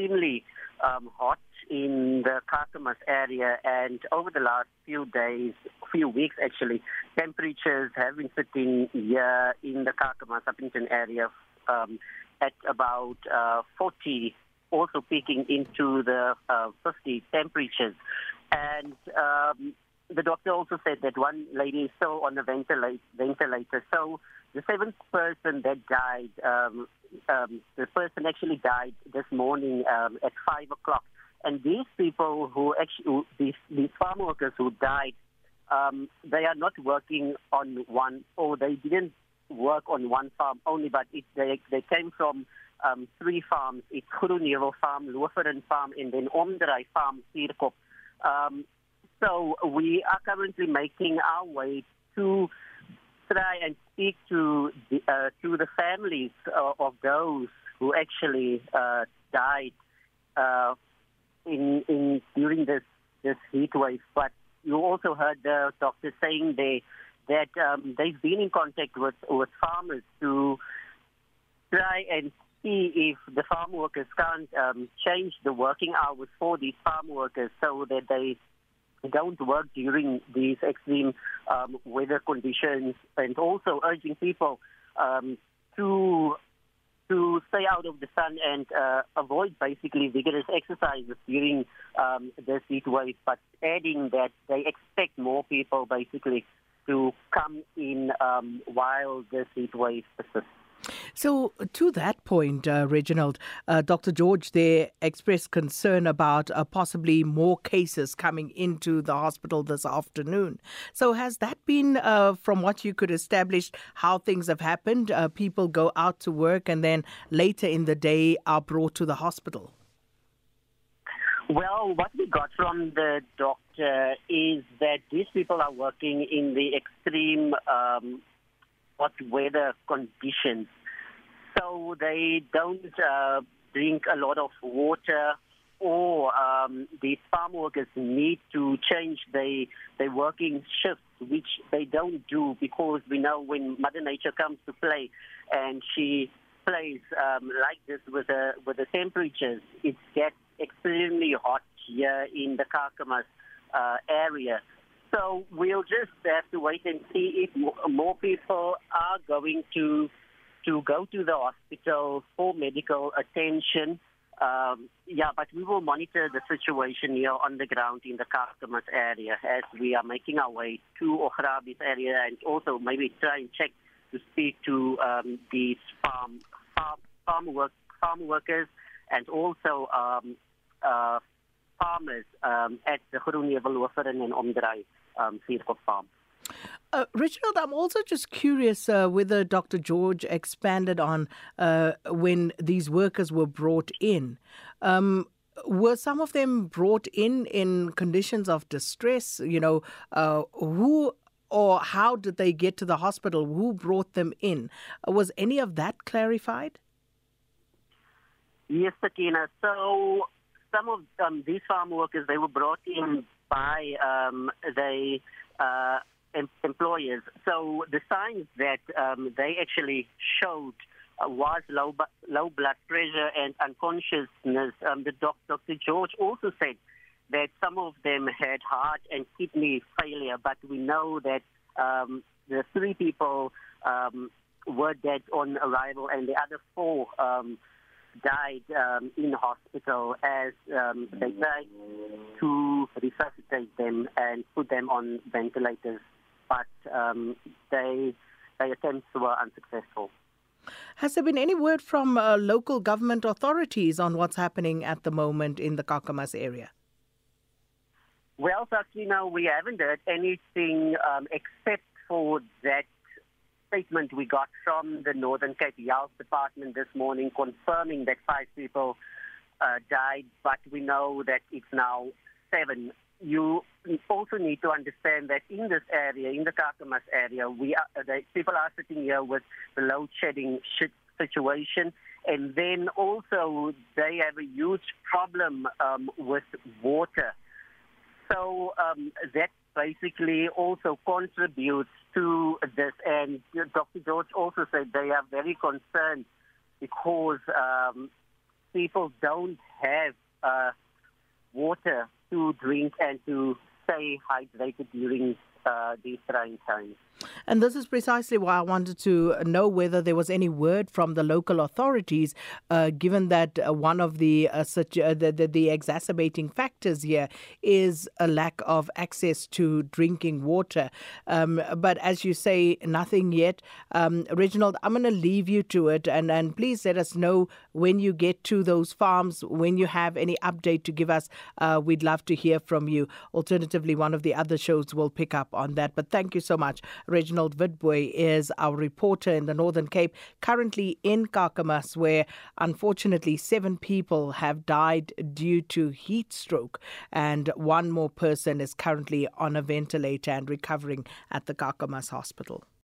extremely um, hot in the Kakamas area, and over the last few days, few weeks actually, temperatures have been sitting here in the Kakamas Upington area um, at about uh, 40, also peaking into the uh, 50 temperatures. And um, the doctor also said that one lady is still on the ventilate, ventilator. So the seventh person that died, um, um, the person actually died this morning um, at five o'clock. And these people who actually, who, these, these farm workers who died, um, they are not working on one, or they didn't work on one farm only, but it, they, they came from um, three farms. It's Groenheuwel Farm, Looferen Farm, and then Omdraai Farm, Sierkop. Um, so we are currently making our way to try and speak to the, uh, to the families uh, of those who actually uh, died uh, in, in during this this heat wave. But you also heard the doctor saying they that um, they've been in contact with with farmers to try and see if the farm workers can't um, change the working hours for these farm workers so that they don't work during these extreme um, weather conditions and also urging people um, to to stay out of the sun and uh, avoid basically vigorous exercises during um, this heat wave, but adding that they expect more people basically to come in um, while this heat wave persists. So, to that point, uh, Reginald, uh, Dr. George there expressed concern about uh, possibly more cases coming into the hospital this afternoon. So, has that been, uh, from what you could establish, how things have happened? Uh, people go out to work and then later in the day are brought to the hospital? Well, what we got from the doctor is that these people are working in the extreme um, hot weather conditions. So they don't uh, drink a lot of water or um, these farm workers need to change their, their working shifts, which they don't do because we know when Mother Nature comes to play and she plays um, like this with the, with the temperatures, it gets extremely hot here in the Kakamas uh, area. So we'll just have to wait and see if more people are going to to go to the hospital for medical attention. Um, yeah, but we will monitor the situation here on the ground in the Kakamas area as we are making our way to Ograbis area and also maybe try and check to speak to um, these farm farm farm work farm workers and also um, uh, farmers um, at the Groenheuwel and Omdraai um, Sierkop farm. Uh, Reginald, I'm also just curious uh, whether Dr. George expanded on uh, when these workers were brought in. Um, were some of them brought in in conditions of distress? You know, uh, who or how did they get to the hospital? Who brought them in? Uh, was any of that clarified? Yes, Sakina. So some of um, these farm workers, they were brought in by um, they uh, em- employers. So the signs that um, they actually showed uh, was low, low blood pressure and unconsciousness. Um, the doc- Dr. George also said that some of them had heart and kidney failure, but we know that um, the three people um, were dead on arrival, and the other four um, died um, in hospital as um, they tried to resuscitate them and put them on ventilators, but um, they their attempts were unsuccessful. Has there been any word from uh, local government authorities on what's happening at the moment in the Kakamas area? Well, Sakina, we haven't heard anything um, except for that statement we got from the Northern Cape Health Department this morning confirming that five people uh, died, but we know that it's now seven. You also need to understand that in this area, in the Kakamas area, we are, uh, the, people are sitting here with the load shedding situation. And then also they have a huge problem um, with water. So um, that basically also contributes to this. And Dr. George also said they are very concerned because um, people don't have uh, water to drink and to stay hydrated during uh, these trying times. And this is precisely why I wanted to know whether there was any word from the local authorities, uh, given that uh, one of the, uh, such, uh, the, the, the exacerbating factors here is a lack of access to drinking water. Um, but as you say, nothing yet. Um, Reginald, I'm going to leave you to it, and, and please let us know when you get to those farms, when you have any update to give us. Uh, we'd love to hear from you. Alternatively, one of the other shows will pick up on that. But thank you so much. Reginald Witbooi is our reporter in the Northern Cape, currently in Kakamas, where unfortunately seven people have died due to heat stroke, and one more person is currently on a ventilator and recovering at the Kakamas hospital.